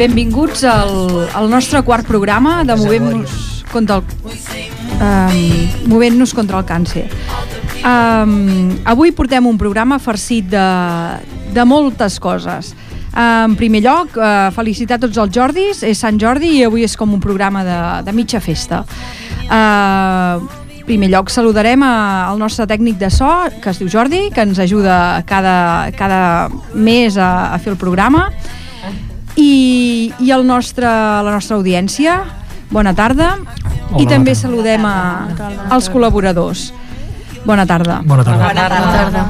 Benvinguts al, al nostre quart programa de Movem-nos contra el, um, Movent-nos contra el càncer. Um, avui portem un programa farcit de, de moltes coses. En primer lloc, uh, felicitar tots els Jordis, és Sant Jordi i avui és com un programa de, de mitja festa. Uh, en primer lloc saludarem al nostre tècnic de so, que es diu Jordi, que ens ajuda cada, cada mes a, a fer el programa i, i el nostre, la nostra audiència. Bona tarda. I Hola, també bona tarda. saludem a, als col·laboradors. Bona tarda. Bona tarda. Bona tarda.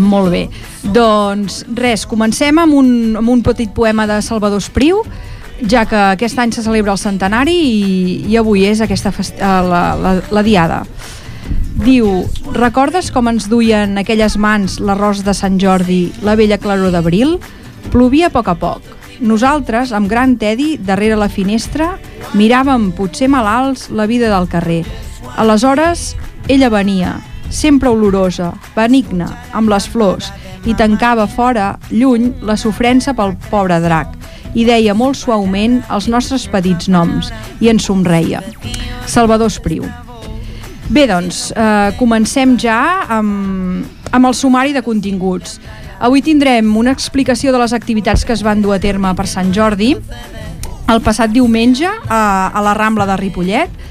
Molt bé. Doncs res, comencem amb un, amb un petit poema de Salvador Espriu, ja que aquest any se celebra el centenari i, i avui és aquesta eh, la, la, la diada. Diu, recordes com ens duien aquelles mans l'arròs de Sant Jordi, la vella claror d'abril? Plovia a poc a poc. Nosaltres, amb gran tedi, darrere la finestra, miràvem, potser malalts, la vida del carrer. Aleshores, ella venia, sempre olorosa, benigna, amb les flors, i tancava fora, lluny, la sofrença pel pobre drac, i deia molt suaument els nostres petits noms, i ens somreia. Salvador Espriu. Bé, doncs, eh, comencem ja amb, amb el sumari de continguts. Avui tindrem una explicació de les activitats que es van dur a terme per Sant Jordi el passat diumenge a, a la Rambla de Ripollet.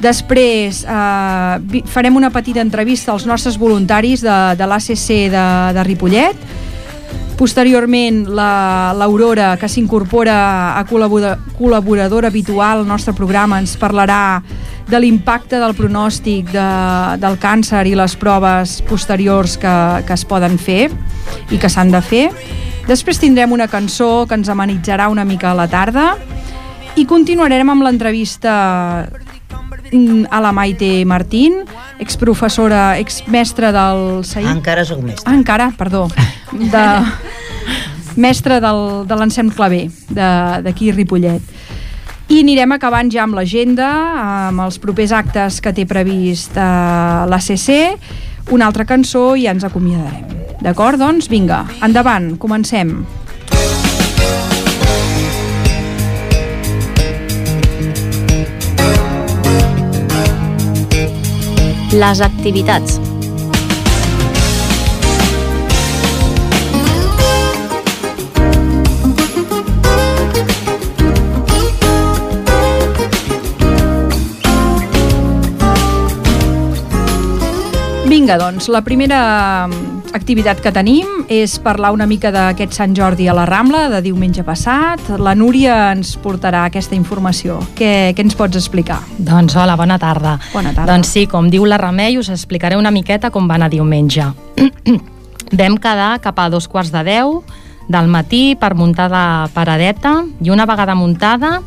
Després eh, farem una petita entrevista als nostres voluntaris de, de l'ACC de, de Ripollet. Posteriorment, la- l'Aurora, que s'incorpora a col·labora, col·laboradora habitual al nostre programa, ens parlarà de l'impacte del pronòstic de, del càncer i les proves posteriors que, que es poden fer i que s'han de fer. Després tindrem una cançó que ens amenitzarà una mica a la tarda i continuarem amb l'entrevista mm, a la Maite Martín, exprofessora, exmestra del CAI. Encara sóc mestre. Ah, encara, perdó. De, mestre del, de l'ensems claver de- d'aquí Ripollet. I anirem acabant ja amb l'agenda, amb els propers actes que té previst eh, l'ACC, una altra cançó i ja ens acomiadarem. D'acord? Doncs vinga, endavant, comencem. Les activitats. Vinga, doncs, la primera mm, activitat que tenim és parlar una mica d'aquest Sant Jordi a la Rambla de diumenge passat. La Núria ens portarà aquesta informació. Què, què ens pots explicar? Doncs hola, bona tarda. Bona tarda. Doncs sí, com diu la Remei, us explicaré una miqueta com va anar diumenge. Vam quedar cap a dos quarts de deu del matí per muntar la paradeta i una vegada muntada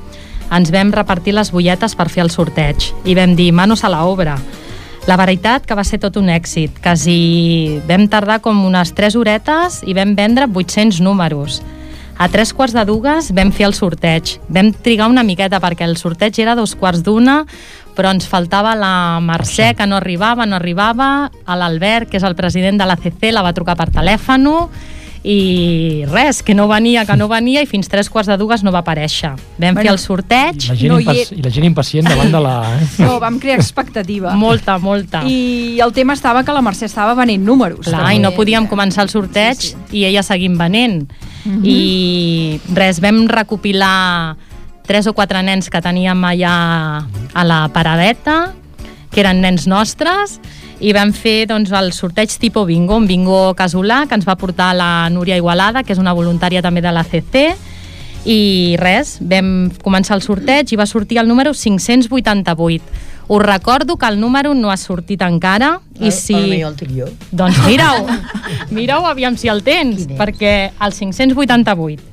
ens vam repartir les bolletes per fer el sorteig i vam dir manos a la obra. La veritat que va ser tot un èxit. Quasi vam tardar com unes 3 horetes i vam vendre 800 números. A tres quarts de dues vam fer el sorteig. Vam trigar una miqueta perquè el sorteig era dos quarts d'una, però ens faltava la Mercè, que no arribava, no arribava, a l'Albert, que és el president de l'ACC, la va trucar per telèfon, i res, que no venia, que no venia, i fins tres quarts de dues no va aparèixer. Vam Bueno, fer el sorteig, La gent No hi I la gent impacient davant de la... Eh? No, vam crear expectativa. molta, molta. I el tema estava que la Mercè estava venent números. Clar, també. i no podíem començar el sorteig sí, sí. i ella seguim venent. I res, vam recopilar tres o quatre nens que teníem allà a la paradeta, que eren nens nostres, i vam fer doncs, el sorteig tipo bingo, un bingo casolà que ens va portar la Núria Igualada, que és una voluntària també de l'ACC, i res, vam començar el sorteig i va sortir el número 588. Us recordo que el número no ha sortit encara i si... Potser el tinc jo. Doncs mira-ho, mira-ho aviam si el tens, perquè el 588.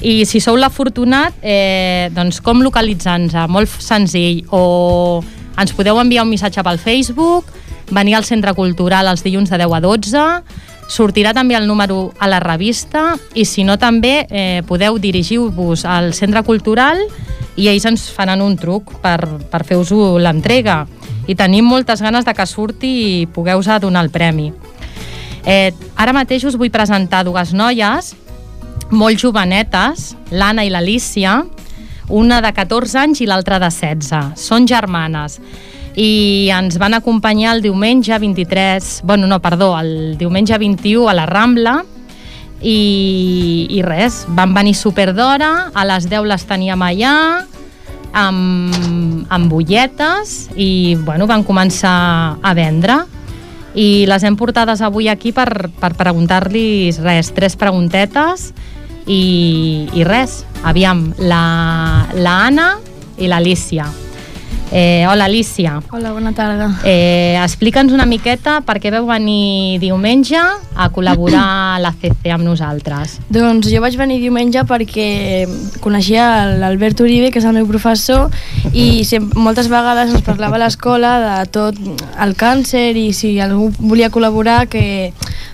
I si sou l'afortunat, eh, doncs com localitzar-nos? Molt senzill. O ens podeu enviar un missatge pel Facebook, venir al Centre Cultural els dilluns de 10 a 12, sortirà també el número a la revista i si no també eh, podeu dirigir-vos al Centre Cultural i ells ens faran un truc per, per fer-vos l'entrega. I tenim moltes ganes de que surti i pugueu-vos donar el premi. Eh, ara mateix us vull presentar dues noies molt jovenetes, l'Anna i l'Alícia, una de 14 anys i l'altra de 16. Són germanes i ens van acompanyar el diumenge 23, bueno, no, perdó, el diumenge 21 a la Rambla. I, i res, van venir super d'hora, a les 10 les teníem allà, amb, amb bulletes i bueno, van començar a vendre. I les hem portades avui aquí per, per preguntar-los res, tres preguntetes i, i res, aviam, la, la i l'Alicia. Eh, hola, Alicia. Hola, bona tarda. Eh, Explica'ns una miqueta per què veu venir diumenge a col·laborar a la CC amb nosaltres. Doncs jo vaig venir diumenge perquè coneixia l'Albert Uribe, que és el meu professor, i sempre, moltes vegades ens parlava a l'escola de tot el càncer i si algú volia col·laborar que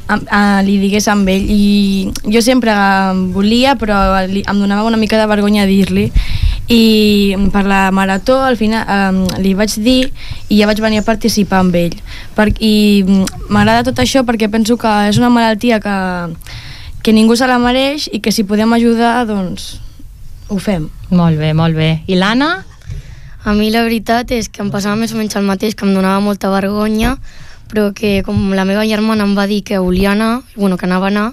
a, a, li digués amb ell. I jo sempre volia, però li, em donava una mica de vergonya dir-li i per la marató al final eh, li vaig dir i ja vaig venir a participar amb ell per, i m'agrada tot això perquè penso que és una malaltia que, que ningú se la mereix i que si podem ajudar doncs ho fem Molt bé, molt bé. I l'Anna? A mi la veritat és que em passava més o menys el mateix, que em donava molta vergonya, però que com la meva germana em va dir que volia anar, bueno, que anava a anar,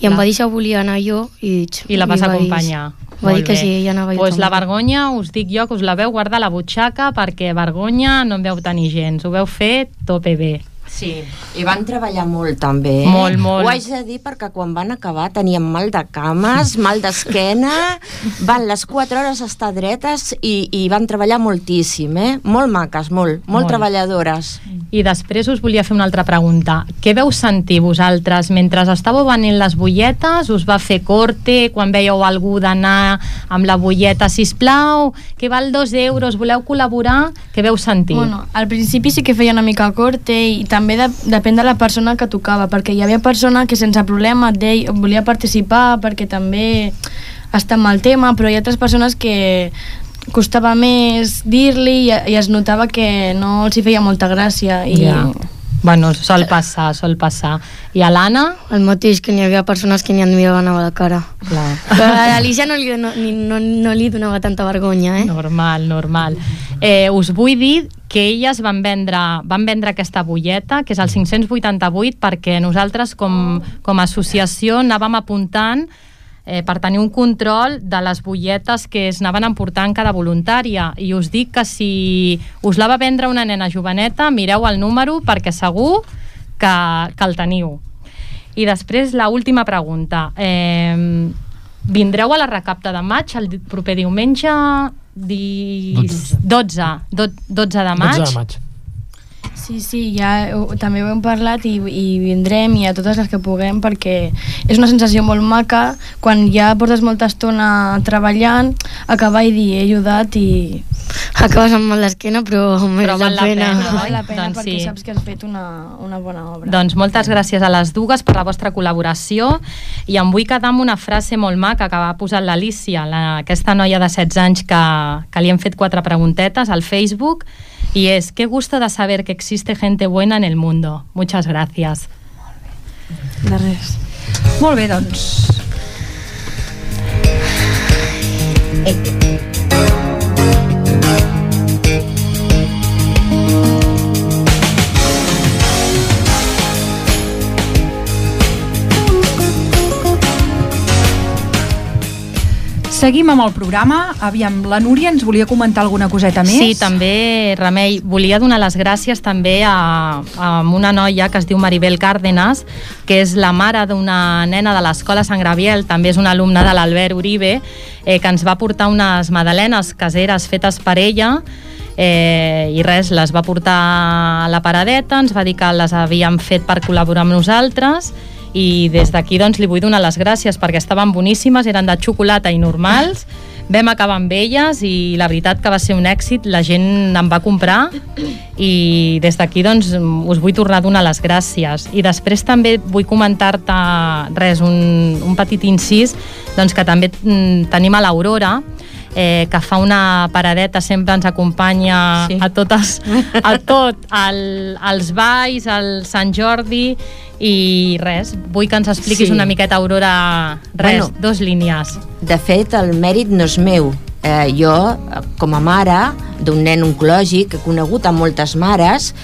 i em va dir que volia anar jo i, I la vas va dir- acompanyar. Va dir Molt que bé. sí, ella anava jo pues la vergonya, us dic jo que us la veu guardar a la butxaca perquè vergonya no en veu tenir gens. Ho veu fer tope bé. Sí, i van treballar molt també. eh? Molt, molt. Ho haig de dir perquè quan van acabar teníem mal de cames, mal d'esquena, van les 4 hores a estar dretes i, i van treballar moltíssim, eh? Molt maques, molt, molt, Molt. treballadores. I després us volia fer una altra pregunta. Què veu sentir vosaltres mentre estàveu venent les bulletes? Us va fer corte quan veieu algú d'anar amb la bulleta, sisplau, que val dos euros, voleu col·laborar? Què veu sentir? Bueno, al principi sí que feia una mica corte i també de, depèn de la persona que tocava, perquè hi havia persona que sense problema et deia, volia participar perquè també està amb el tema, però hi ha altres persones que costava més dir-li i, i es notava que no els hi feia molta gràcia i Ja. Bueno, sol passar, sol passar. I a l'Anna? El mateix, que n'hi havia persones que ni et miraven a la cara. Clar. Però a l'Alicia no, li, no, no, no li donava tanta vergonya, eh? Normal, normal. Eh, us vull dir que elles van vendre, van vendre aquesta bulleta, que és el 588, perquè nosaltres com, com a associació anàvem apuntant eh, per tenir un control de les butlletes que es anaven emportant cada voluntària. I us dic que si us la va vendre una nena joveneta mireu el número perquè segur que, que el teniu. I després la última pregunta. Eh, vindreu a la recapta de maig el proper diumenge di... 12. 12, do- 12 de maig 12 de maig. Sí, sí, ja ho, també ho hem parlat i, i vindrem i a totes les que puguem perquè és una sensació molt maca quan ja portes molta estona treballant, acabar i dir he ajudat i Acabes amb mal d'esquena, però mereix Però la val la pena. pena. val la pena Doncs perquè sí. saps que has fet una, una bona obra. Doncs moltes gràcies a les dues per la vostra col·laboració i em vull quedar amb una frase molt maca que va posar l'Alicia, la, aquesta noia de 16 anys que, que li hem fet quatre preguntetes al Facebook y es, qué gusto de saber que existe gente buena en el mundo. Muchas gracias. De res. Molt bé, doncs. Seguim amb el programa. Aviam, la Núria ens volia comentar alguna coseta més? Sí, també, Remei, volia donar les gràcies també a, a una noia que es diu Maribel Cárdenas, que és la mare d'una nena de l'escola Sant Graviel, també és una alumna de l'Albert Uribe, eh, que ens va portar unes madalenes caseres fetes per ella eh, i res, les va portar a la paradeta, ens va dir que les havíem fet per col·laborar amb nosaltres i des d'aquí doncs li vull donar les gràcies perquè estaven boníssimes, eren de xocolata i normals. Vam acabar amb elles i la veritat que va ser un èxit, la gent em va comprar i des d'aquí doncs us vull tornar a donar les gràcies. I després també vull comentar-te res, un, un petit incís doncs que també mm, tenim a l'Aurora eh, que fa una paradeta, sempre ens acompanya sí. a totes, a tot, al, als balls, al Sant Jordi, i res, vull que ens expliquis Sí. una miqueta, Aurora, res, Bueno. dos línies. De fet, el mèrit no és meu. Eh, jo, com a mare d'un nen oncològic, he conegut a moltes mares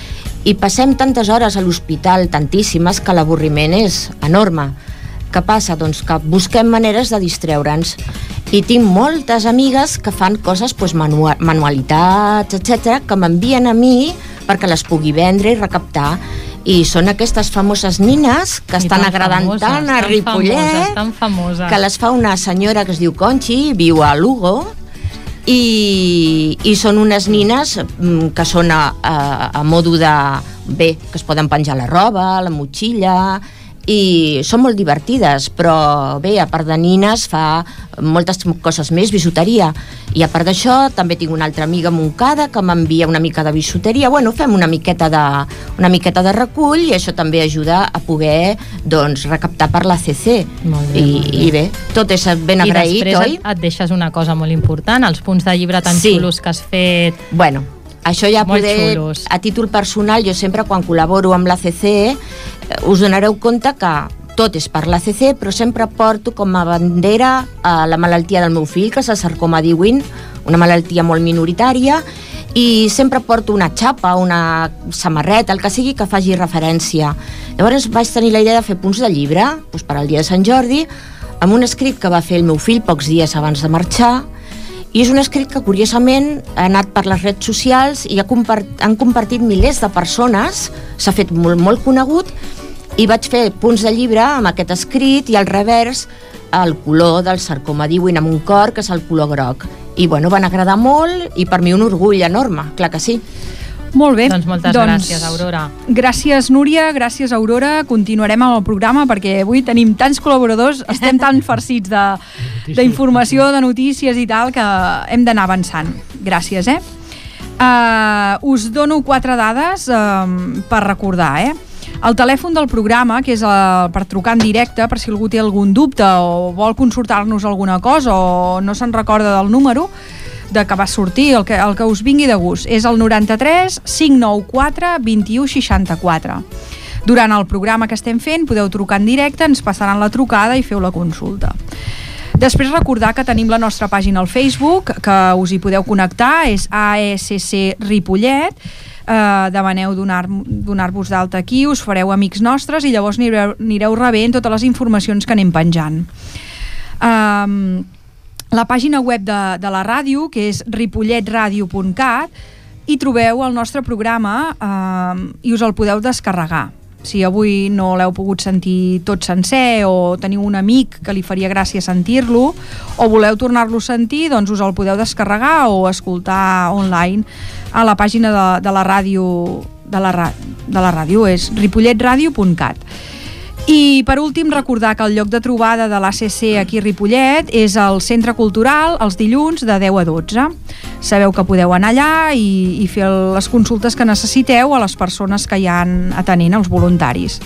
i passem tantes hores a l'hospital, tantíssimes, que l'avorriment és enorme. Què passa? Doncs que busquem maneres de distreure'ns. I tinc moltes amigues que fan coses, doncs, manua manualitats, etc que m'envien a mi perquè les pugui vendre i recaptar. I són aquestes famoses nines que I estan tan agradant famoses, tant a Ripollet famoses, tan famoses. que les fa una senyora que es diu Conchi, viu a Lugo, i, i són unes nines mm, que són a, a, a modo de... bé, que es poden penjar la roba, la motxilla i són molt divertides, però bé, a part de nines fa moltes coses més, bisuteria. I a part d'això també tinc una altra amiga a Montcada que m'envia una mica de bisuteria. Bueno, fem una miqueta de, una miqueta de recull i això també ajuda a poder doncs, recaptar per la CC. Molt bé, I, molt bé. I bé, tot és ben I agraït, després oi? et, et deixes una cosa molt important, els punts de llibre tan Sí. xulos que has fet. Bueno, això ja Molt poder, xulos. a títol personal, jo sempre quan col·laboro amb l'ACC eh, us donareu compte que tot és per l'ACC, però sempre porto com a bandera a la malaltia del meu fill, que és el sarcoma d'Ewin, una malaltia molt minoritària, i sempre porto una xapa, una samarreta, el que sigui que faci referència. Llavors vaig tenir la idea de fer punts de llibre doncs per al dia de Sant Jordi, amb un escrit que va fer el meu fill pocs dies abans de marxar, i és un escrit que, curiosament, ha anat per les redes socials i ha compart han compartit milers de persones, s'ha fet molt, molt conegut, i vaig fer punts de llibre amb aquest escrit i al revers el color del sarcoma d'Ewin amb un cor, que és el color groc. I, bueno, van agradar molt i per mi un orgull enorme, clar que sí. Molt bé. Doncs moltes gràcies, Aurora. Gràcies, Núria, gràcies, Aurora. Continuarem amb el programa perquè avui tenim tants col·laboradors, estem tan farcits de- d'informació, de, de notícies i tal, que hem d'anar avançant. Gràcies, eh? Uh, us dono quatre dades um, per recordar, eh? El telèfon del programa, que és el, per trucar en directe, per si algú té algun dubte o vol consultar-nos alguna cosa o no se'n recorda del número, de que va sortir, el que, el que us vingui de gust. És el 93 594 21 64. Durant el programa que estem fent podeu trucar en directe, ens passaran la trucada i feu la consulta. Després recordar que tenim la nostra pàgina al Facebook, que us hi podeu connectar, és AECC Ripollet, eh, demaneu donar-vos donar d'alta aquí, us fareu amics nostres i llavors anireu, anireu rebent totes les informacions que anem penjant. Um, la pàgina web de, de la ràdio, que és ripolletradio.cat, hi trobeu el nostre programa eh, i us el podeu descarregar. Si avui no l'heu pogut sentir tot sencer o teniu un amic que li faria gràcia sentir-lo o voleu tornar-lo a sentir, doncs us el podeu descarregar o escoltar online a la pàgina de, de la ràdio de la, de la ràdio, és ripolletradio.cat. I per últim recordar que el lloc de trobada de l'ACC aquí a Ripollet és el Centre Cultural els dilluns de 10 a 12. Sabeu que podeu anar allà i, i fer les consultes que necessiteu a les persones que hi han atenent, els voluntaris.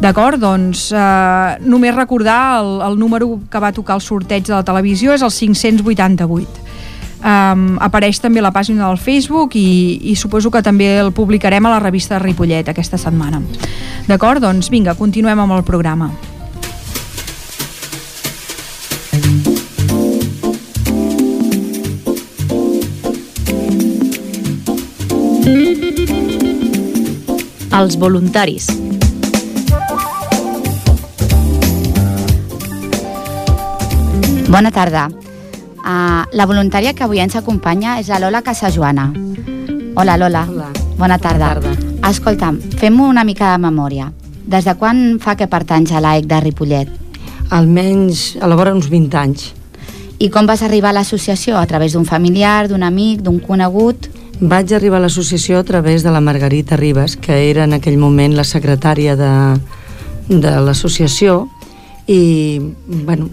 D'acord? Doncs eh, només recordar el, el número que va tocar el sorteig de la televisió és el 588. Um, apareix també a la pàgina del Facebook i, i suposo que també el publicarem a la revista de Ripollet aquesta setmana. D'acord? Doncs vinga, continuem amb el programa. Els voluntaris. Bona tarda. Uh, la voluntària que avui ens acompanya és la Lola Casajoana. Hola, Lola. Hola. Bona tarda. Bona tarda. Escolta'm, fem una mica de memòria. Des de quan fa que pertanys a l'AEC de Ripollet? Almenys a la vora uns 20 anys. I com vas arribar a l'associació? A través d'un familiar, d'un amic, d'un conegut? Vaig arribar a l'associació a través de la Margarita Ribas, que era en aquell moment la secretària de, de l'associació i bueno,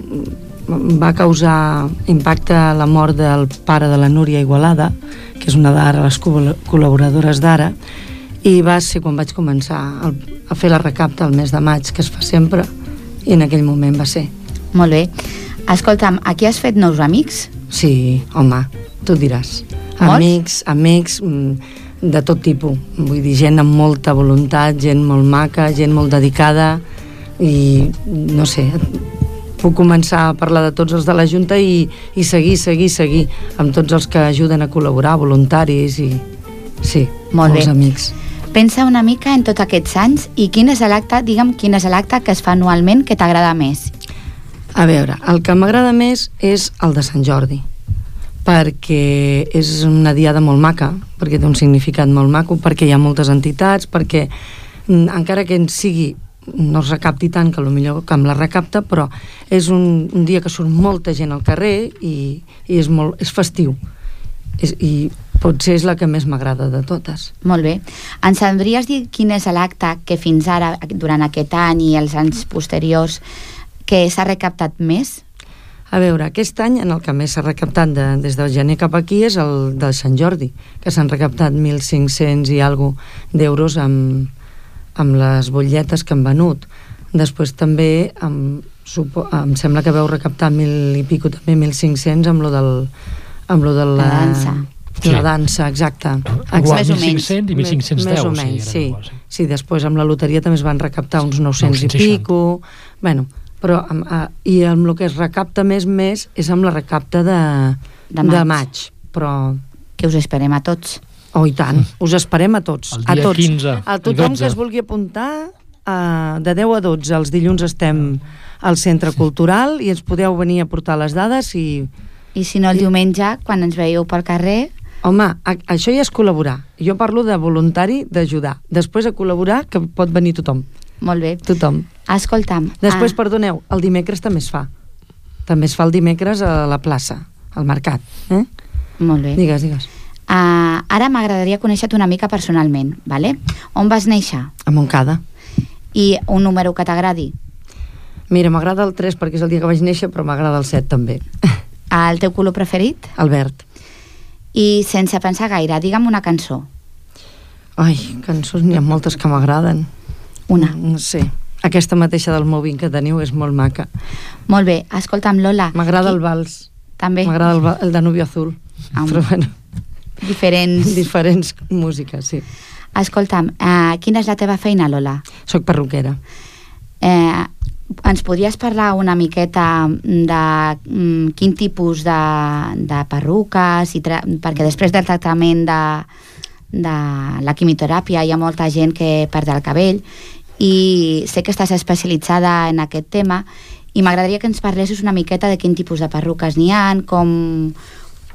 va causar impacte a la mort del pare de la Núria Igualada, que és una d'ara les col- col·laboradores d'ara, i va ser quan vaig començar a, a fer la recapta el mes de maig, que es fa sempre, i en aquell moment va ser. Molt bé. Escolta'm, aquí has fet nous amics? Sí, home, tu diràs. Molts? Amics, amics mm, de tot tipus. Vull dir, gent amb molta voluntat, gent molt maca, gent molt dedicada i, no sé, puc començar a parlar de tots els de la Junta i, i seguir, seguir, seguir amb tots els que ajuden a col·laborar, voluntaris i... Sí, Molt molts bé. amics. Pensa una mica en tots aquests anys i quin és l'acte, digue'm, quin és l'acte que es fa anualment que t'agrada més? A veure, el que m'agrada més és el de Sant Jordi perquè és una diada molt maca, perquè té un significat molt maco, perquè hi ha moltes entitats, perquè mm, encara que en sigui no es recapti tant que millor que amb la recapta, però és un, un dia que surt molta gent al carrer i, i és, molt, és festiu. És, I potser és la que més m'agrada de totes. Molt bé. Ens sabries dir quin és l'acte que fins ara, durant aquest any i els anys posteriors, que s'ha recaptat més? A veure, aquest any en el que més s'ha recaptat de, des del gener cap aquí és el de Sant Jordi, que s'han recaptat 1.500 i alguna d'euros amb, amb les butlletes que han venut. Després també em, supo, em sembla que veu recaptar mil i pico també 1.500 amb lo del amb lo de la, La dansa. de la dansa, exacte. Igual, Exacte. 1.500 i 1.510, Més o sí, menys, sí. igual, sí. Sí, després amb la loteria també es van recaptar uns 900 i 960. pico. Bueno, però amb, a, i amb el que es recapta més més és amb la recapta de, De maig. de maig. Però, Que us esperem a tots. Oh, i tant, us esperem a tots. El a dia tots. 15 a tothom 12. que es vulgui apuntar, uh, de 10 a 12, els dilluns estem al Centre Cultural i ens podeu venir a portar les dades i... I si no, el diumenge, quan ens veieu pel carrer, Home, a, això ja és col·laborar. Jo parlo de voluntari d'ajudar. Després a col·laborar, que pot venir tothom. molt bé. Tothom. Escolta'm, Després, ah, perdoneu, el dimecres també es fa. També es fa el dimecres a la plaça, al mercat. Eh? molt bé. Digues, digues. Ah, ara m'agradaria conèixer-te una mica personalment, vale? On vas néixer? A Montcada. I un número que t'agradi? Mira, m'agrada el 3 perquè és el dia que vaig néixer, però m'agrada el 7 també. El teu color preferit? El verd. I sense pensar gaire, digue'm una cançó. Ai, cançons n'hi ha moltes que m'agraden. Una. No sé. Aquesta mateixa del Moving que teniu és molt maca. Molt bé, escolta'm, Lola. M'agrada qui- el vals. També. M'agrada el, el Danubio Azul. Ah, Però bueno, Diferents... diferents músiques, sí. Escolta'm, eh, quina és la teva feina, Lola? Soc perruquera. Eh, ens podries parlar una miqueta de mm, quin tipus de, de perruques, i perquè després del tractament de, de la quimioteràpia hi ha molta gent que perd el cabell i sé que estàs especialitzada en aquest tema i m'agradaria que ens parlessis una miqueta de quin tipus de perruques n'hi ha, com,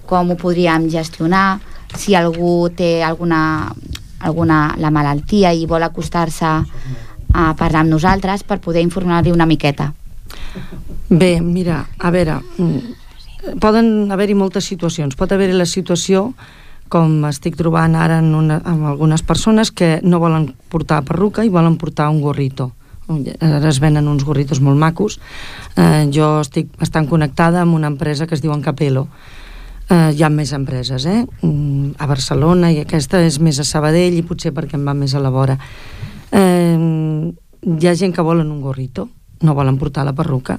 com ho podríem gestionar, si algú té alguna, alguna la malaltia i vol acostar-se a parlar amb nosaltres per poder informar-li una miqueta. Bé, mira, a veure, mm, poden haver-hi moltes situacions. Pot haver-hi la situació, com estic trobant ara en una, amb algunes persones, que no volen portar perruca i volen portar un gorrito. Ara es venen uns gorritos molt macos. Eh, jo estic bastant connectada amb una empresa que es diu Encapelo. Eh, hi ha més empreses, eh? Mm, A Barcelona, i aquesta és més a Sabadell i potser perquè em va més a la vora. Eh, hi ha gent que volen un gorrito, no volen portar la perruca.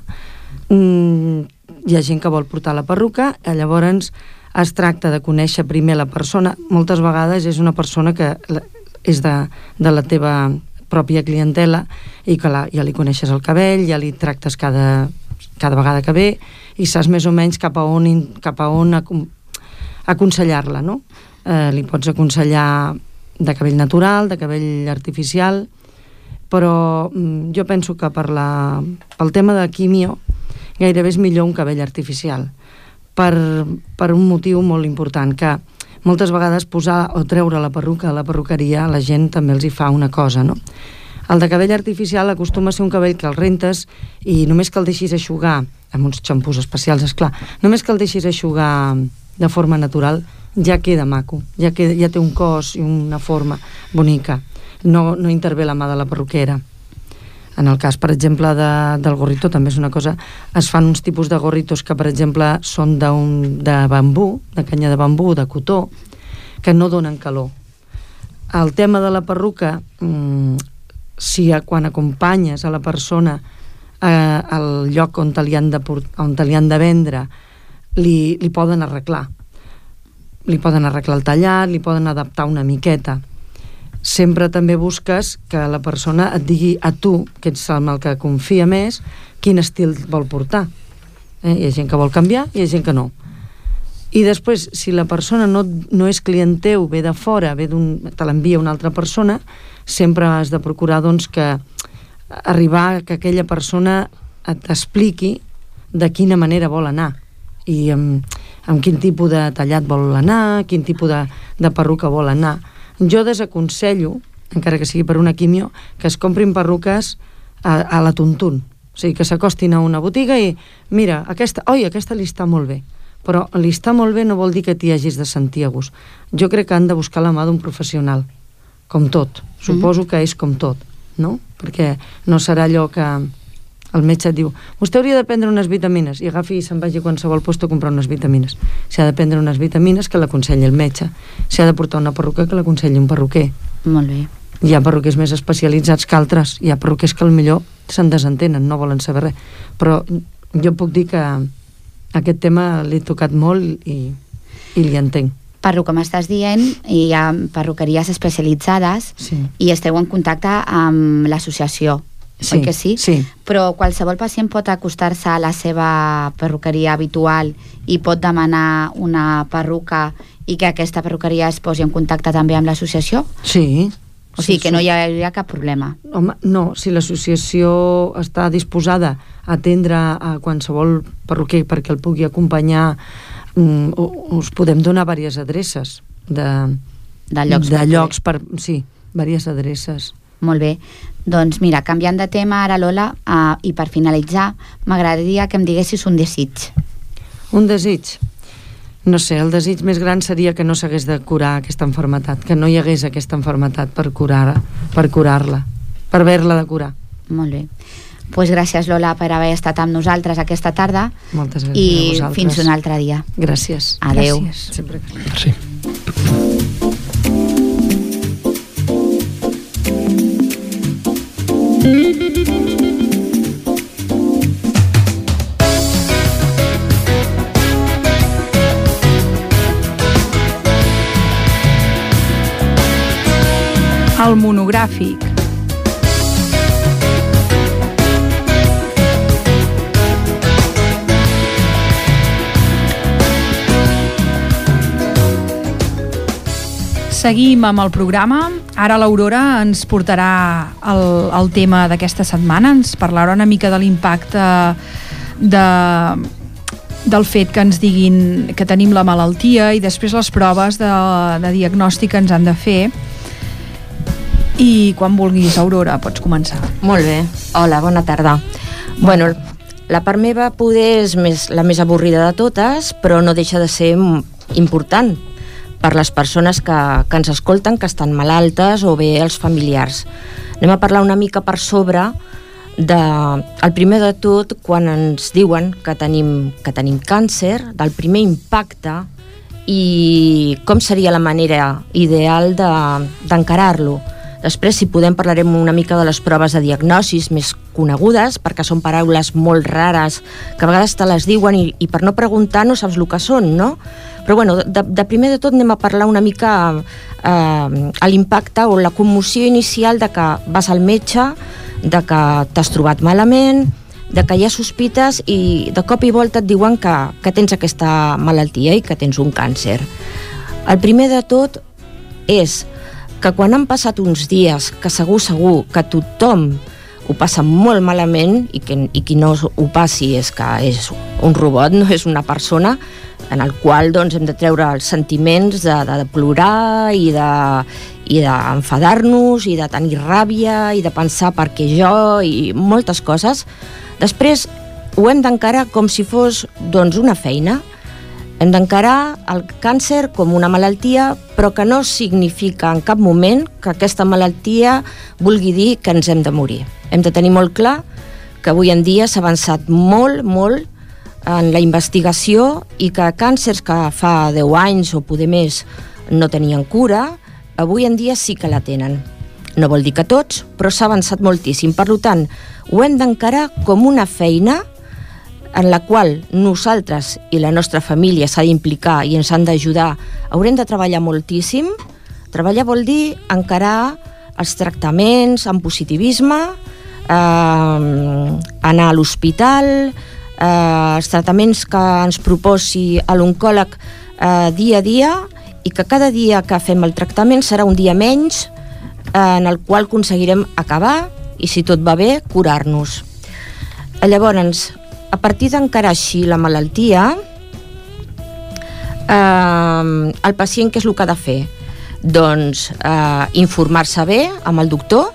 Mm, hi ha gent que vol portar la perruca, eh, llavors es tracta de conèixer primer la persona. Moltes vegades és una persona que és de, de la teva pròpia clientela i que la, ja li coneixes el cabell, ja li tractes cada, cada vegada que ve i saps més o menys cap a on, cap a on acon- aconsellar-la, no? Eh, li pots aconsellar de cabell natural, de cabell artificial, però mm, jo penso que per la, pel tema de quimio gairebé és millor un cabell artificial per, per un motiu molt important que moltes vegades posar o treure la perruca a la perruqueria a la gent també els hi fa una cosa, no? El de cabell artificial acostuma a ser un cabell que el rentes i només que el deixis aixugar amb uns xampús especials, és clar, només que el deixis aixugar de forma natural ja queda maco, ja, queda, ja té un cos i una forma bonica. No, no intervé la mà de la perruquera. En el cas, per exemple, de, del gorrito també és una cosa... Es fan uns tipus de gorritos que, per exemple, són de bambú, de canya de bambú, de cotó, que no donen calor. El tema de la perruca, mmm, si a, quan acompanyes a la persona eh, al lloc on te li han de, port- on te li han de vendre, li, li poden arreglar. Li poden arreglar el tallat, li poden adaptar una miqueta. Sempre també busques que la persona et digui a tu, que ets amb el que confia més, quin estil vol portar. Eh? Hi ha gent que vol canviar i hi ha gent que no. I després, si la persona no, no és client teu, ve de fora, ve te l'envia una altra persona, sempre has de procurar doncs, que arribar que aquella persona t'expliqui de quina manera vol anar i amb, amb quin tipus de tallat vol anar, quin tipus de, de perruca vol anar. Jo desaconsello, encara que sigui per una quimio, que es comprin perruques a, a la tuntun. O sigui, que s'acostin a una botiga i, mira, aquesta, oi, aquesta li està molt bé. Però li està molt bé no vol dir que t'hi hagis de sentir a gust. Jo crec que han de buscar la mà d'un professional, com tot. Suposo que és com tot, no? Perquè no serà allò que el metge et diu vostè hauria de prendre unes vitamines i agafi i se'n vagi a qualsevol lloc a comprar unes vitamines. Si ha de prendre unes vitamines, que l'aconselli el metge. Si ha de portar una perruca, que l'aconselli un perruquer. Molt bé. Hi ha perruquers més especialitzats que altres. Hi ha perruquers que millor se'n desentenen, no volen saber res. Però jo puc dir que aquest tema l'he tocat molt i, i li entenc. Per lo que m'estàs dient, hi ha perruqueries especialitzades Sí. i esteu en contacte amb l'associació, Sí, oi que sí? sí. Però qualsevol pacient pot acostar-se a la seva perruqueria habitual i pot demanar una perruca i que aquesta perruqueria es posi en contacte també amb l'associació? Sí. O sigui que no hi hauria cap problema. Home, no, si l'associació està disposada a atendre a qualsevol perruquer perquè el pugui acompanyar, mm, u- us podem donar diverses adreces de, De llocs de llocs per, sí, diverses adreces. Molt bé. Doncs mira, canviant de tema ara, Lola, uh, i per finalitzar, m'agradaria que em diguessis un desig. Un desig? No sé, el desig més gran seria que no s'hagués de curar aquesta enfermetat, que no hi hagués aquesta enfermetat per curar per curar-la, per haver-la de curar. Molt bé. Pues gràcies, Lola, per haver estat amb nosaltres aquesta tarda Moltes gràcies a i vosaltres. fins un altre dia. Gràcies. Adeu. Gràcies. Sempre que... Sí. El monogràfic. Seguim amb el programa. Ara l'Aurora ens portarà el, el tema d'aquesta setmana. Ens parlarà una mica de l'impacte de, del fet que ens diguin que tenim la malaltia i després les proves de, de diagnòstic que ens han de fer. I quan vulguis, Aurora, pots començar. Molt bé. Hola, bona tarda. Bueno, la part meva poder és més, la més avorrida de totes, però no deixa de ser important per les persones que, que ens escolten, que estan malaltes o bé els familiars. Anem a parlar una mica per sobre de, el primer de tot, quan ens diuen que tenim, que tenim càncer, del primer impacte i com seria la manera ideal de- d'encarar-lo. Després, si podem, parlarem una mica de les proves de diagnosis més conegudes, perquè són paraules molt rares, que a vegades te les diuen i, i per no preguntar no saps el que són, no? Però bueno, de, de primer de tot anem a parlar una mica eh, a l'impacte o la commoció inicial de que vas al metge, de que t'has trobat malament, de que hi ha sospites i de cop i volta et diuen que, que tens aquesta malaltia i que tens un càncer. El primer de tot és que quan han passat uns dies que segur, segur, que tothom ho passa molt malament i, que, i qui no ho passi és que és un robot, no és una persona en el qual doncs, hem de treure els sentiments de, de, de plorar i de i d'enfadar-nos i de tenir ràbia i de pensar per què jo i moltes coses. Després ho hem d'encarar com si fos doncs, una feina Hem d'encarar el càncer com una malaltia, però que no significa en cap moment que aquesta malaltia vulgui dir que ens hem de morir. Hem de tenir molt clar que avui en dia s'ha avançat molt, molt en la investigació i que càncers que fa 10 anys o poder més no tenien cura, avui en dia sí que la tenen. No vol dir que tots, però s'ha avançat moltíssim. Per tant, ho hem d'encarar com una feina en la qual nosaltres i la nostra família s'ha d'implicar i ens han d'ajudar, haurem de treballar moltíssim. Treballar vol dir encarar els tractaments amb positivisme, eh, anar a l'hospital, eh, els tractaments que ens proposi l'oncòleg eh, dia a dia i que cada dia que fem el tractament serà un dia menys eh, en el qual aconseguirem acabar i, si tot va bé, curar-nos. Llavors, a partir d'encarar així la malaltia, eh, el pacient què és el que ha de fer? Doncs eh, informar-se bé amb el doctor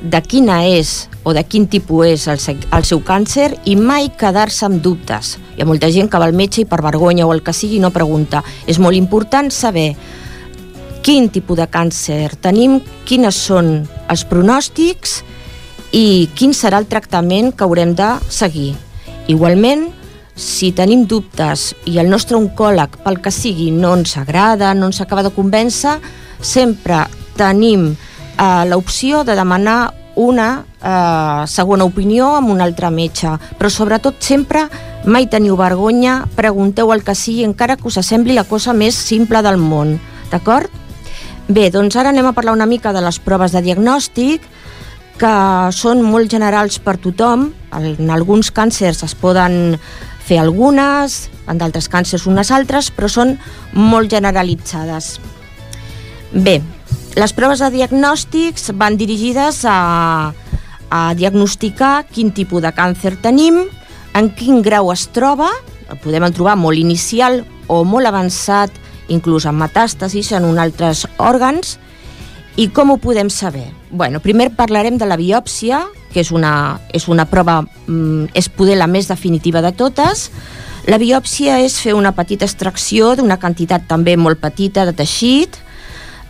de quina és o de quin tipus és el, el seu càncer i mai quedar-se amb dubtes. Hi ha molta gent que va al metge i per vergonya o el que sigui no pregunta. És molt important saber quin tipus de càncer tenim, quines són els pronòstics i quin serà el tractament que haurem de seguir. Igualment, si tenim dubtes i el nostre oncòleg, pel que sigui, no ens agrada, no ens acaba de convèncer, sempre tenim eh, l'opció de demanar una eh, segona opinió amb un altre metge, però sobretot sempre mai teniu vergonya, pregunteu el que sigui, encara que us sembli la cosa més simple del món, d'acord? Bé, doncs ara anem a parlar una mica de les proves de diagnòstic, que són molt generals per tothom. En alguns càncers es poden fer algunes, en d'altres càncers unes altres, però són molt generalitzades. Bé, les proves de diagnòstics van dirigides a, a diagnosticar quin tipus de càncer tenim, en quin grau es troba, el podem trobar molt inicial o molt avançat, inclús amb metàstasis en un altres òrgans, i com ho podem saber? Bueno, primer parlarem de la biòpsia, que és una, és una prova, mm, és poder la més definitiva de totes. La biòpsia és fer una petita extracció d'una quantitat també molt petita de teixit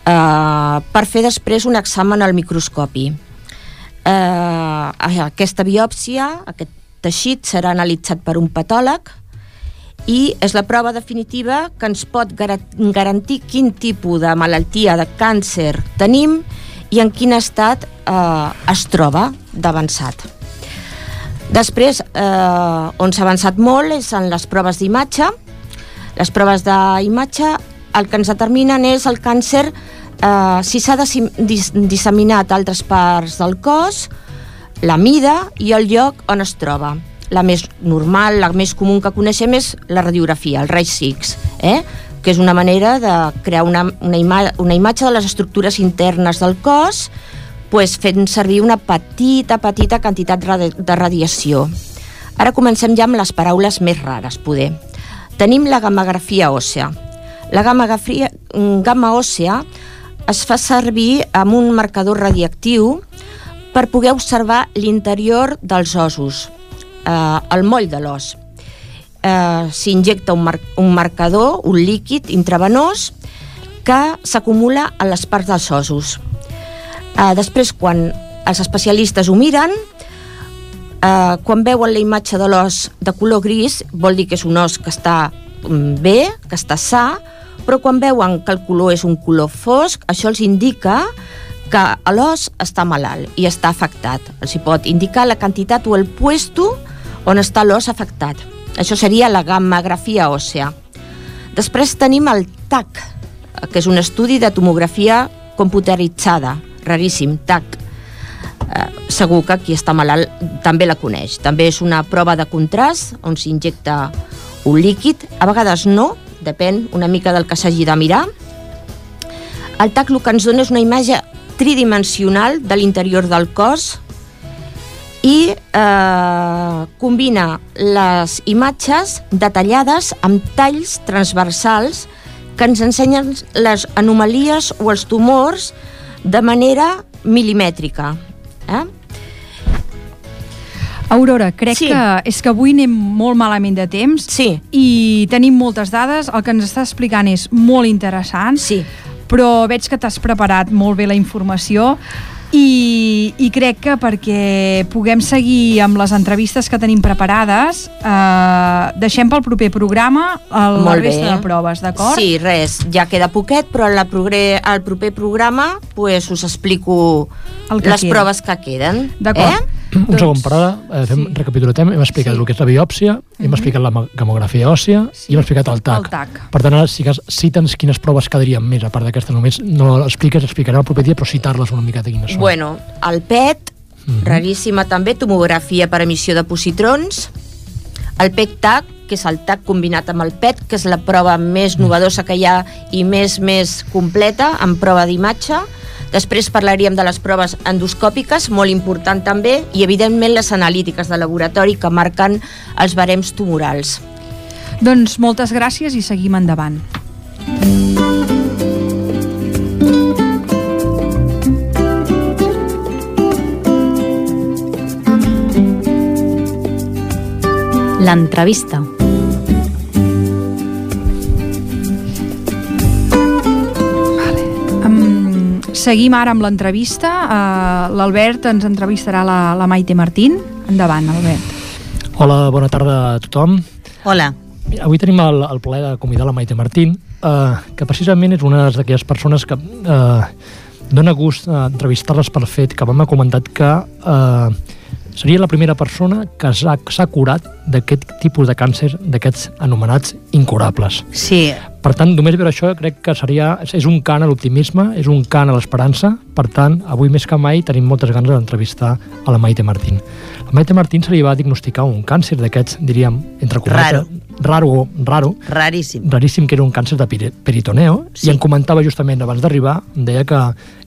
eh, per fer després un examen al microscopi. Eh, aquesta biòpsia, aquest teixit, serà analitzat per un patòleg i és la prova definitiva que ens pot gara- garantir quin tipus de malaltia, de càncer tenim i en quin estat eh, es troba d'avançat. Després, eh, on s'ha avançat molt és en les proves d'imatge. Les proves d'imatge el que ens determinen és el càncer eh, si s'ha disseminat a altres parts del cos, la mida i el lloc on es troba. La més normal, la més comú que coneixem és la radiografia, el Reich X, eh? que és una manera de crear una, una, ima una imatge de les estructures internes del cos pues, fent servir una petita, petita quantitat de radiació. Ara comencem ja amb les paraules més rares, poder. Tenim la gammagrafia òssea. La gammagrafia, mm, gamma òssea es fa servir amb un marcador radiactiu per poder observar l'interior dels ossos, eh, el moll de l'os. Eh, S'injecta un, mar un marcador, un líquid intravenós, que s'acumula a les parts dels ossos. Eh, després, quan els especialistes ho miren, eh, quan veuen la imatge de l'os de color gris, vol dir que és un os que està mm, bé, que està sa, però quan veuen que el color és un color fosc, això els indica que l'os està malalt i està afectat. Els hi pot indicar la quantitat o el puesto on està l'os afectat. Això seria la gammagrafia òssea. Després tenim el TAC, que és un estudi de tomografia computeritzada, raríssim, TAC. Eh, segur que qui està malalt també la coneix. També és una prova de contrast on s'injecta un líquid, a vegades no, depèn una mica del que s'hagi de mirar. El TAC el que ens dona és una imatge tridimensional de l'interior del cos i eh, combina les imatges detallades amb talls transversals que ens ensenyen les anomalies o els tumors de manera milimètrica. Eh? Aurora, crec Sí. que és que avui anem molt malament de temps Sí. i tenim moltes dades. El que ens està explicant és molt interessant, Sí. però veig que t'has preparat molt bé la informació i, i crec que perquè puguem seguir amb les entrevistes que tenim preparades eh, deixem pel proper programa el, la resta de proves, d'acord? Sí, res, ja queda poquet, però la progre, al proper programa pues, us explico El que les queda. proves que queden. D'acord. Eh? Un Doncs- segon, per ara, eh, fem, sí. recapitulatem, hem explicat Sí. el que és la biòpsia, hem explicat la gamografia òssia Sí. i hem explicat el TAC. El TAC. Per tant, ara sí que cita'ns quines proves quedarien més, a part d'aquestes només no expliques, explicarem el proper dia, però citar-les una miqueta quines són. Bueno, el PET, Mhm. raríssima també, tomografia per emissió de positrons, el PEC-TAC, que és el TAC combinat amb el PET, que és la prova més novedosa que hi ha i més més completa, en prova d'imatge. Després parlaríem de les proves endoscòpiques, molt important també, i evidentment les analítiques de laboratori que marquen els barems tumorals. Doncs moltes gràcies i seguim endavant. L'entrevista. Seguim ara amb l'entrevista. Uh, L'Albert ens entrevistarà la, la Maite Martín. Endavant, Albert. Hola, bona tarda a tothom. Hola. Avui tenim el, el plaer de convidar la Maite Martín, eh, que precisament és una d'aquelles persones que eh, dona gust entrevistar-les pel fet que m'ha comentat que eh, seria la primera persona que s'ha curat d'aquest tipus de càncer, d'aquests anomenats incurables. Sí, Per tant, només veure això crec que seria, és un cant a l'optimisme, és un cant a l'esperança, per tant, avui més que mai tenim moltes ganes d'entrevistar a la Maite Martín. La Maite Martín se li va diagnosticar un càncer d'aquests, diríem, entre cometes, raro, o raro, raríssim. raríssim que era un càncer de peri- peritoneo, Sí. i em comentava justament abans d'arribar, em deia que,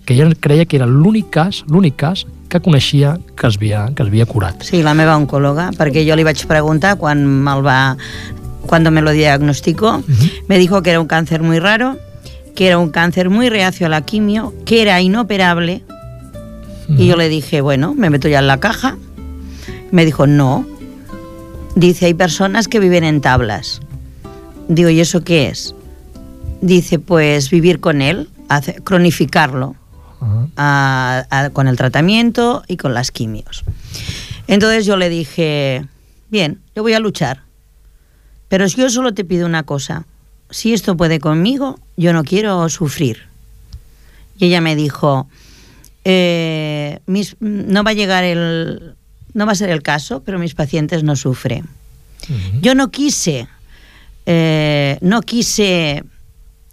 que ella creia que era l'únic cas, l'únic cas que coneixia que es havia, que es havia curat. Sí, la meva oncòloga, perquè jo li vaig preguntar quan me'l va cuando me lo diagnosticó, me dijo que era un cáncer muy raro, que era un cáncer muy reacio a la quimio, que era inoperable. Y yo le dije, bueno, me meto ya en la caja. Me dijo, no. Dice, hay personas que viven en tablas. Digo, ¿y eso qué es? Dice, pues vivir con él, hace- cronificarlo Ajá. a- a- con el tratamiento y con las quimios. Entonces yo le dije, bien, yo voy a luchar, pero yo solo te pido una cosa, si esto puede conmigo, yo no quiero sufrir. Y ella me dijo, "Eh, mis- no va a llegar el, no va a ser el caso, pero mis pacientes no sufren. Ujú. Yo no quise, eh, no quise,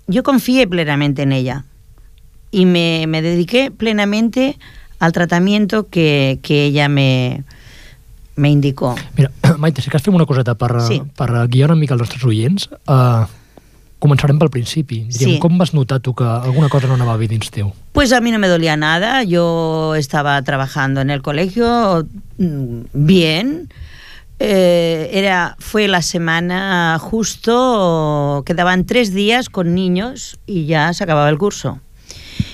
yo confié plenamente en ella y me, me dediqué plenamente al tratamiento que, que ella me, me indicó. Mira, Maite, si cas fem una coseta per, Sí. per guiar una mica els nostres oients. Uh, començarem pel principi. Diríem, Sí. Com vas notar tu que alguna cosa no anava bé dins teu? Pues a mí no me dolía nada, yo estaba trabajando en el colegio mm, bien. Eh, era, fue la semana justo, quedaban tres días con niños y ya se acababa el curso.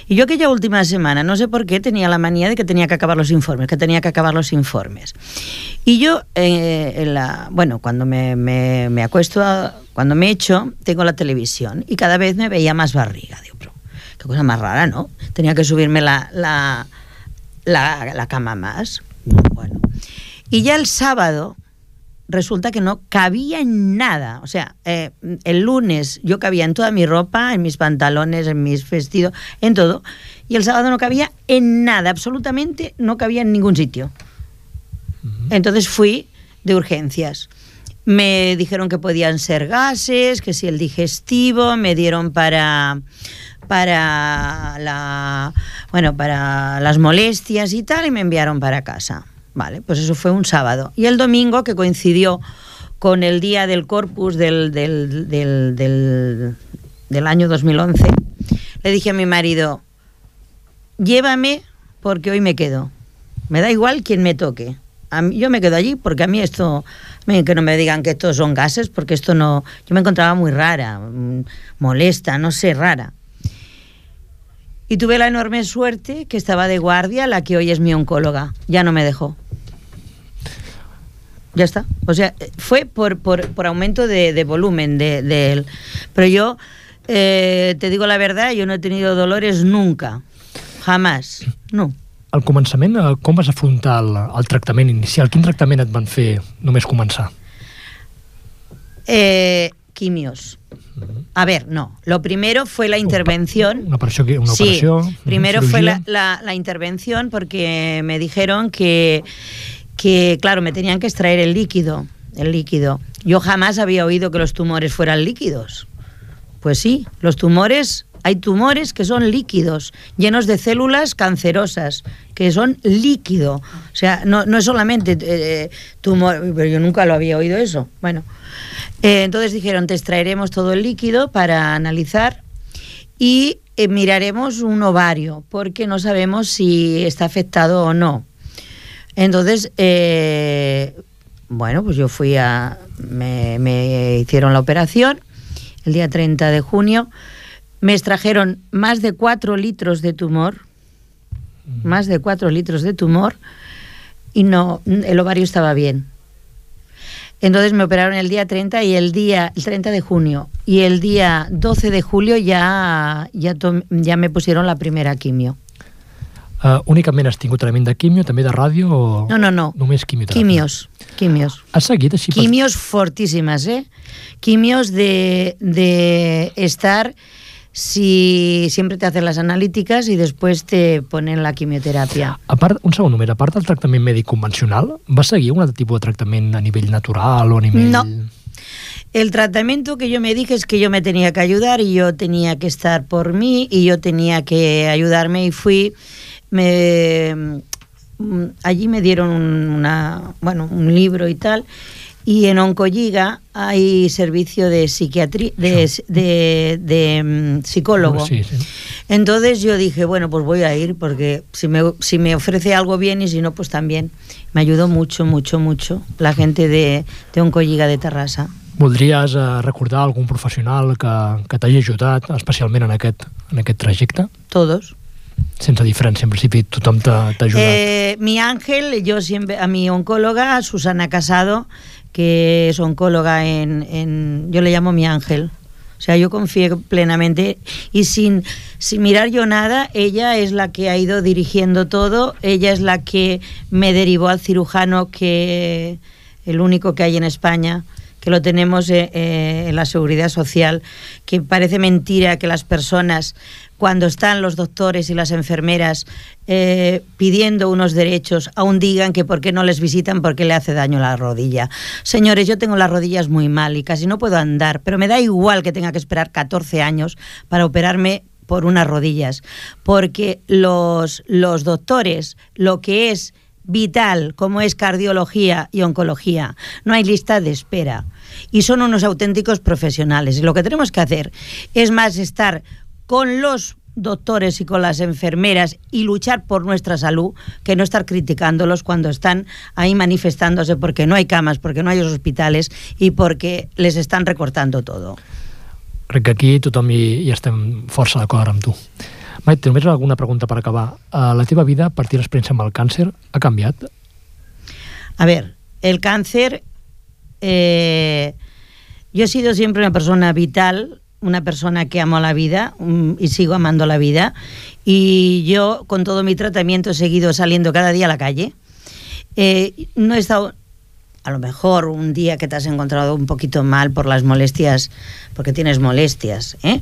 Y yo aquella última semana, no sé por qué, tenía la manía de que tenía que acabar los informes, que tenía que acabar los informes. Y yo, eh, bueno, cuando me, me, acuesto, cuando me echo, tengo la televisión y cada vez me veía más barriga. Digo, pero qué cosa más rara, ¿no? Tenía que subirme la, la, la, la cama más. Bueno. Y ya el sábado resulta que no cabía en nada. O sea, eh, el lunes yo cabía en toda mi ropa, en mis pantalones, en mis vestidos, en todo. Y el sábado no cabía en nada, absolutamente no cabía en ningún sitio. Entonces fui de urgencias. Me dijeron que podían ser gases, que si el digestivo, me dieron para para la bueno, para las molestias y tal y me enviaron para casa. Vale, pues eso fue un sábado. Y el domingo, que coincidió con el día del corpus del, del, del, del, del año 2011, le dije a mi marido, llévame porque hoy me quedo. Me da igual quien me toque. Yo me quedo allí porque a mí esto, que no me digan que estos son gases, porque esto no, yo me encontraba muy rara, mm, molesta, no sé, rara. Y tuve la enorme suerte que estaba de guardia la que hoy es mi oncóloga. Ya no me dejó. Ya está. O sea, fue por, por, por aumento de, de volumen de, de él. Pero yo, eh, te digo la verdad, yo no he tenido dolores nunca. Jamás. No. Al començament, eh, com vas afrontar el, el tractament inicial? Quin tractament et van fer només començar? Eh, quimios. A ver, no. Lo primero fue la intervención. Una operació, que- una sí, operació, primero cirugía. fue la, la- la intervención porque me dijeron que, que, claro, me tenían que extraer el líquido. El líquido. Yo jamás había oído que los tumores fueran líquidos. Pues sí, los tumores, hay tumores que son líquidos, llenos de células cancerosas, que son líquido. O sea, no, no es solamente eh, tumor, pero yo nunca lo había oído eso. Bueno, eh, entonces dijeron, te extraeremos todo el líquido para analizar y eh, miraremos un ovario, porque no sabemos si está afectado o no. Entonces, bueno, pues yo fui a. Me hicieron la operación el día 30 de junio. Me extrajeron más de 4 litros de tumor. Más de 4 litros de tumor. Y no, el ovario estaba bien. Entonces me operaron el día 30 y el día el 30 de junio y el día 12 de julio ya ya, tom- ya me pusieron la primera quimio. Uh, únicament has tingut tractament de quimio, també de ràdio o No, no, no. només quimioteràpia? Quimios, quimios. Has seguit així? per- Quimios fortísimas, ¿eh? Quimios de, de estar, si siempre te hacen las analíticas y después te ponen la quimioterapia. A part, un segon només, a part del tractament mèdic convencional, vas seguir un altre tipus de tractament a nivell natural o a nivell... No. El tratamiento que yo me dije es que yo me tenía que ayudar y yo tenía que estar por mí y yo tenía que ayudarme y fui me mm, allí me dieron un- una bueno un libro y tal y en Oncolliga hay servicio de psiquiatría de, de, de, mm, psicólogo Sí, sí. entonces yo dije, bueno, pues voy a ir porque si me, si me ofrece algo bien y si no, pues también. Me ayudó mucho, mucho, mucho la gente de, de Oncolliga de Terrassa. Voldries uh, recordar algun professional que, que t'hagi ajudat, especialment en aquest, en aquest trajecte? Todos. Sense diferència, en principi tothom t'ha t'ha ajudat. Eh, mi ángel, yo siempre, a mi oncóloga, Susana Casado, que es oncóloga en, en yo le llamo mi ángel. O sea, yo confié plenamente y sin, sin mirar yo nada, ella es la que ha ido dirigiendo todo, ella es la que me derivó al cirujano que el único que hay en España, que lo tenemos eh, eh, en la seguridad social, que parece mentira que las personas, cuando están los doctores y las enfermeras eh, pidiendo unos derechos, aún digan que por qué no les visitan porque le hace daño la rodilla. Señores, yo tengo las rodillas muy mal y casi no puedo andar, pero me da igual que tenga que esperar 14 años para operarme por unas rodillas, porque los, los doctores, lo que es vital, como es cardiología y oncología. No hay lista de espera. Y son unos auténticos profesionales. Y lo que tenemos que hacer es más estar con los doctores y con las enfermeras y luchar por nuestra salud que no estar criticándolos cuando están ahí manifestándose porque no hay camas, porque no hay hospitales y porque les están recortando todo. Crec que aquí tothom hi, hi estem força d'acord amb tu. Maite, només alguna pregunta per acabar. Uh, la teva vida, a partir de l'experiència amb el càncer, ha canviat? A ver, el cáncer, eh, yo he sido siempre una persona vital, una persona que amo la vida mm, y sigo amando la vida. Y yo con todo mi tratamiento he seguido saliendo cada día a la calle. Eh, no he estado, a lo mejor un día que te has encontrado un poquito mal por las molestias, porque tienes molestias, ¿eh?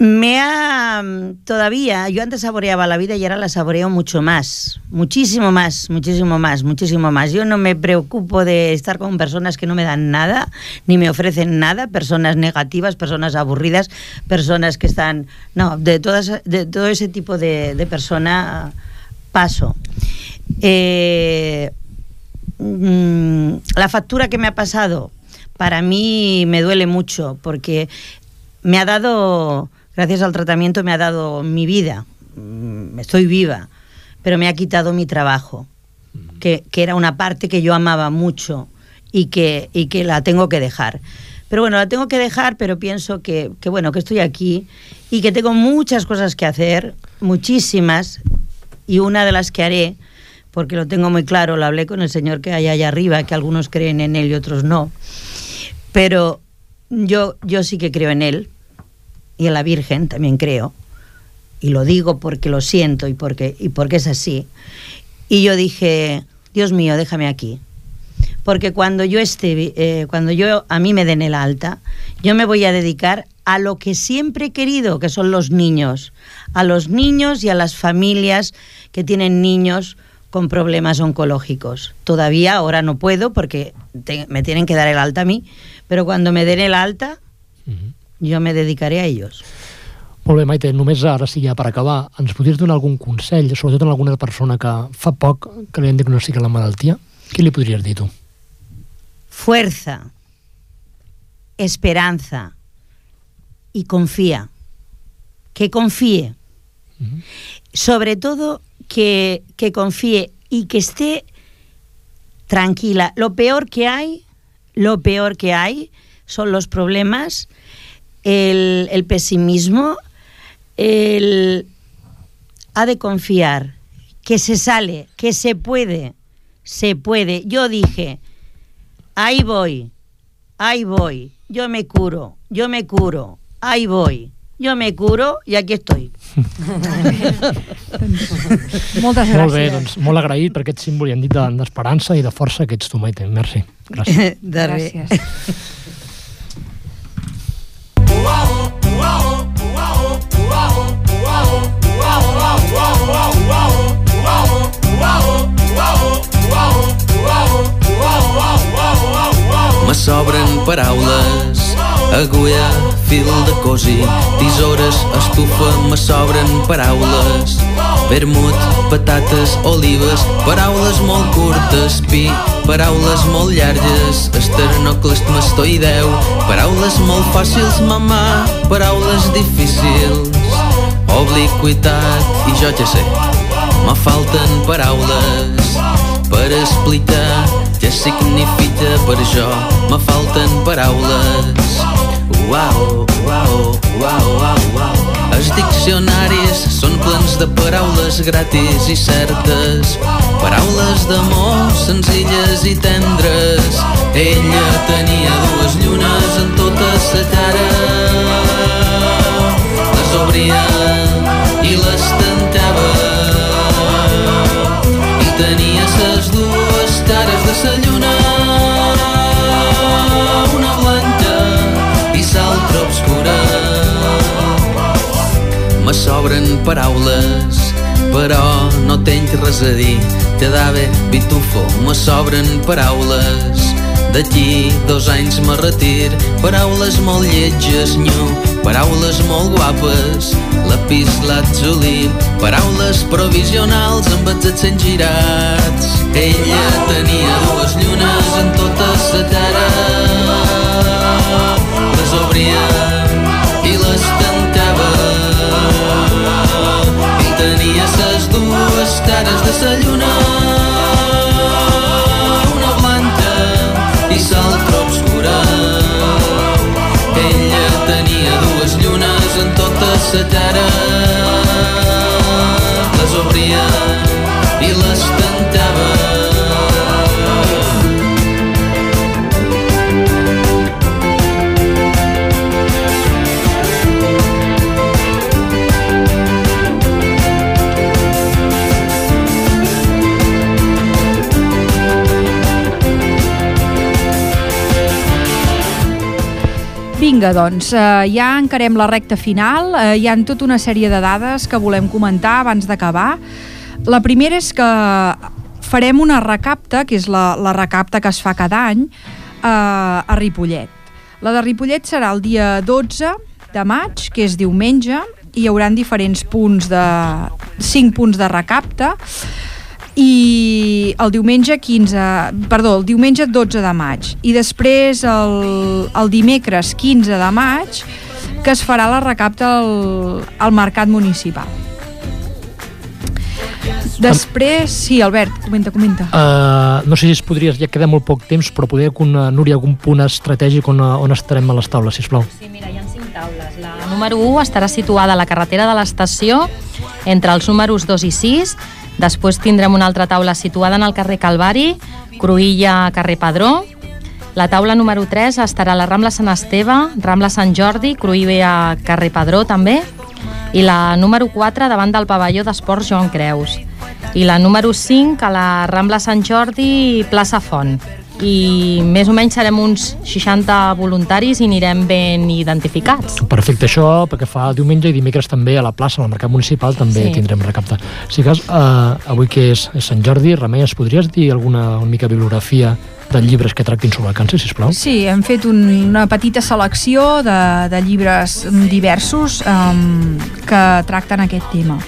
Me ha todavía, yo antes saboreaba la vida y ahora la saboreo mucho más, muchísimo más, muchísimo más, muchísimo más. Yo no me preocupo de estar con personas que no me dan nada, ni me ofrecen nada, personas negativas, personas aburridas, personas que están, no, de todas, de todo ese tipo de, de persona paso. Eh, mm, la factura que me ha pasado para mí me duele mucho porque me ha dado, gracias al tratamiento, me ha dado mi vida. Mm, Estoy viva, pero me ha quitado mi trabajo, que, que era una parte que yo amaba mucho y que, y que la tengo que dejar. Pero bueno, la tengo que dejar, pero pienso que, que bueno, que estoy aquí y que tengo muchas cosas que hacer, muchísimas, y una de las que haré, porque lo tengo muy claro, lo hablé con el señor que hay allá arriba, que algunos creen en él y otros no, pero yo, yo sí que creo en él y en la Virgen también creo, y lo digo porque lo siento y porque, y porque es así. Y yo dije, Dios mío, déjame aquí. Porque cuando yo esté, eh, cuando yo a mí me den el alta, yo me voy a dedicar a lo que siempre he querido, que son los niños, a los niños y a las familias que tienen niños con problemas oncológicos. Todavía ahora no puedo porque me tienen que dar el alta a mí, pero cuando me den el alta, yo me dedicaré a ellos. Molt bé, Maite, només ara sí, ja per acabar, ens podries donar algun consell, sobretot a alguna persona que fa poc que li han diagnosticat la malaltia? Què li podries dir tu? fuerza, esperanza y confía. Que confíe. Sobre todo que, que confíe y que esté tranquila. Lo peor que hay, lo peor que hay son los problemas, el, el pesimismo, el ha de confiar, que se sale, que se puede, se puede. Yo dije, ahí voy, ahí voy, yo me curo, yo me curo, ahí voy, yo me curo y aquí estoy. Moltes Molt bé, gràcies. doncs molt agraït per aquest símbol i hem dit de- d'esperança i de força que ets tu, Maite. Merci. Gràcies. De res. Me sobren paraules, agulla, fil de cosi, tisores, estufa, me sobren paraules. Vermut, patates, olives, paraules molt curtes, pi, paraules molt llargues, esternoclesmastoideu, paraules molt fàcils, mamà, paraules difícils, obliquitat i jo ja sé, me falten paraules per explicar què significa per jo, me falten paraules. Uau, uau, uau, uau, uau. Els diccionaris són plens de paraules gratis i certes, paraules d'amor senzilles i tendres. Ella tenia dues llunes en tota sa cara, les obria de sa lluna una blanca i l'altra obscura me sobren paraules però no tenc res a dir. Quedava bitufo me sobren paraules d'aquí dos anys me retir paraules molt lletges nyu. Paraules molt guapes lapis lazuli paraules provisionals amb els accents girats ella tenia dues llunes en tota sa cara. Les obria i les tancava. I tenia ses dues cares de sa lluna sa cara les obria Vinga, doncs, eh, ja encarem la recta final. Eh, hi han tota una sèrie de dades que volem comentar abans d'acabar. La primera és que farem una recapta, que és la, la recapta que es fa cada any, eh, a Ripollet. La de Ripollet serà el dia 12 de maig, que és diumenge, hi haurà diferents punts de... 5 punts de recapta, i el diumenge 15, perdó, el diumenge 12 de maig i després el, el dimecres 15 de maig que es farà la recapta al, al mercat municipal. Després, sí, Albert, comenta, comenta. Uh, no sé si es podries, ja queda molt poc temps, però poder, con, uh, Núria, algun punt estratègic on, on estarem a les taules, sisplau. Sí, mira, hi ha cinc taules. La número 1 estarà situada a la carretera de l'estació entre els números 2 i 6. Després tindrem una altra taula situada en el carrer Calvari, Cruïlla, carrer Padró. La taula número 3 estarà a la Rambla Sant Esteve, Rambla Sant Jordi, Cruïlla, carrer Padró també. I la número 4 davant del pavelló d'esports Joan Creus. I la número 5 a la Rambla Sant Jordi, plaça Font i més o menys serem uns 60 voluntaris i anirem ben identificats. Perfecte, això perquè fa diumenge i dimecres també a la plaça, al Mercat Municipal, també Sí. tindrem recapte. Si cas, eh, avui que és, és Sant Jordi, Remei, ens podries dir alguna una mica bibliografia de llibres que tractin sobre el càncer, sisplau? Sí, hem fet un, una petita selecció de, de llibres diversos um, que tracten aquest tema.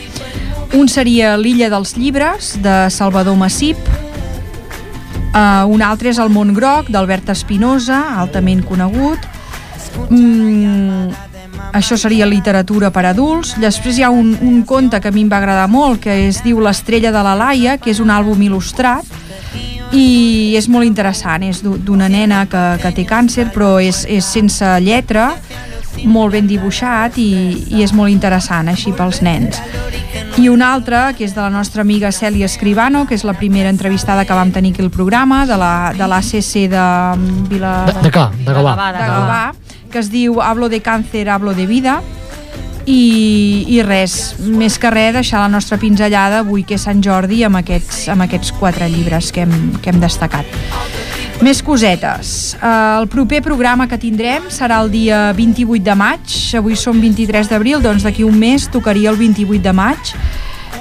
Un seria L'illa dels llibres, de Salvador Massip. Uh, un altre és El món groc, d'Albert Espinosa, altament conegut. Mm, això seria literatura per adults. Després hi ha un, un conte que a mi em va agradar molt, que es diu L'estrella de la Laia, que és un àlbum il·lustrat, i és molt interessant, és d'u- d'una nena que, que té càncer però és, és sense lletra molt ben dibuixat i, i és molt interessant així pels nens i un altre que és de la nostra amiga Cèlia Escribano que és la primera entrevistada que vam tenir aquí al programa de la de l'ACC de mm, Vila... De, de què? De Gavà. de Gavà, que es diu Hablo de càncer, hablo de vida i, i res, més que res deixar la nostra pinzellada avui que és Sant Jordi amb aquests, amb aquests quatre llibres que hem, que hem destacat. Més cosetes. Uh, el proper programa que tindrem serà el dia 28 de maig. Avui som 23 d'abril, doncs d'aquí un mes tocaria el 28 de maig.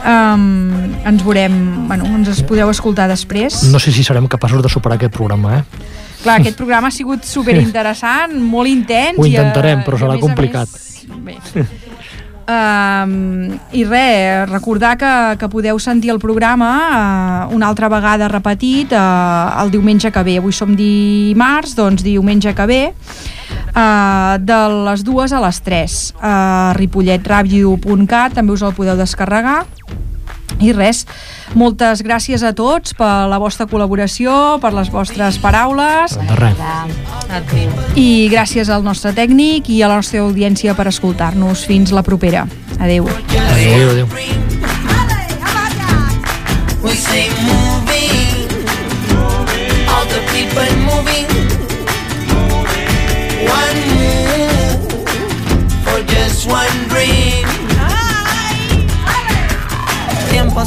Um, ens veurem, bueno, ens es podeu escoltar després. No sé si serem capaços de superar aquest programa, eh? Clar, aquest programa ha sigut superinteressant, molt intens. Ho eh, intentarem, però i a serà complicat. Més, bé. Um, I res, recordar que, que podeu sentir el programa uh, una altra vegada repetit uh, el diumenge que ve. Avui som dimarts, doncs diumenge que ve uh, de les dues a les 3 a ripolletradio.cat també us el podeu descarregar i res, moltes gràcies a tots per la vostra col·laboració, per les vostres paraules. De res. I gràcies al nostre tècnic i a la nostra audiència per escoltar-nos. Fins la propera. Adeu. Adéu, adéu. We say moving, all the people moving. One move for just one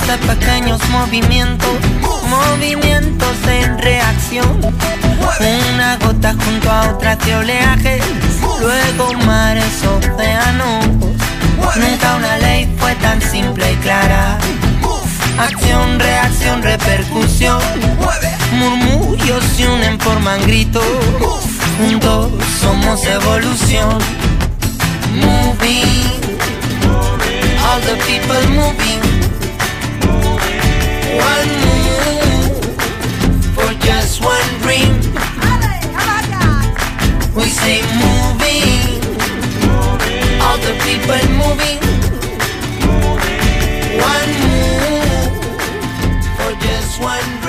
de pequeños movimientos, movimientos en reacción. Una gota junto a otra de oleaje, luego mares, océanos. Nunca una ley fue tan simple y clara. Acción, reacción, repercusión. Murmullos se unen, forman gritos. Juntos somos evolución. Moving, all the people moving. One move for just one dream. We say moving, all the people moving. One move for just one dream.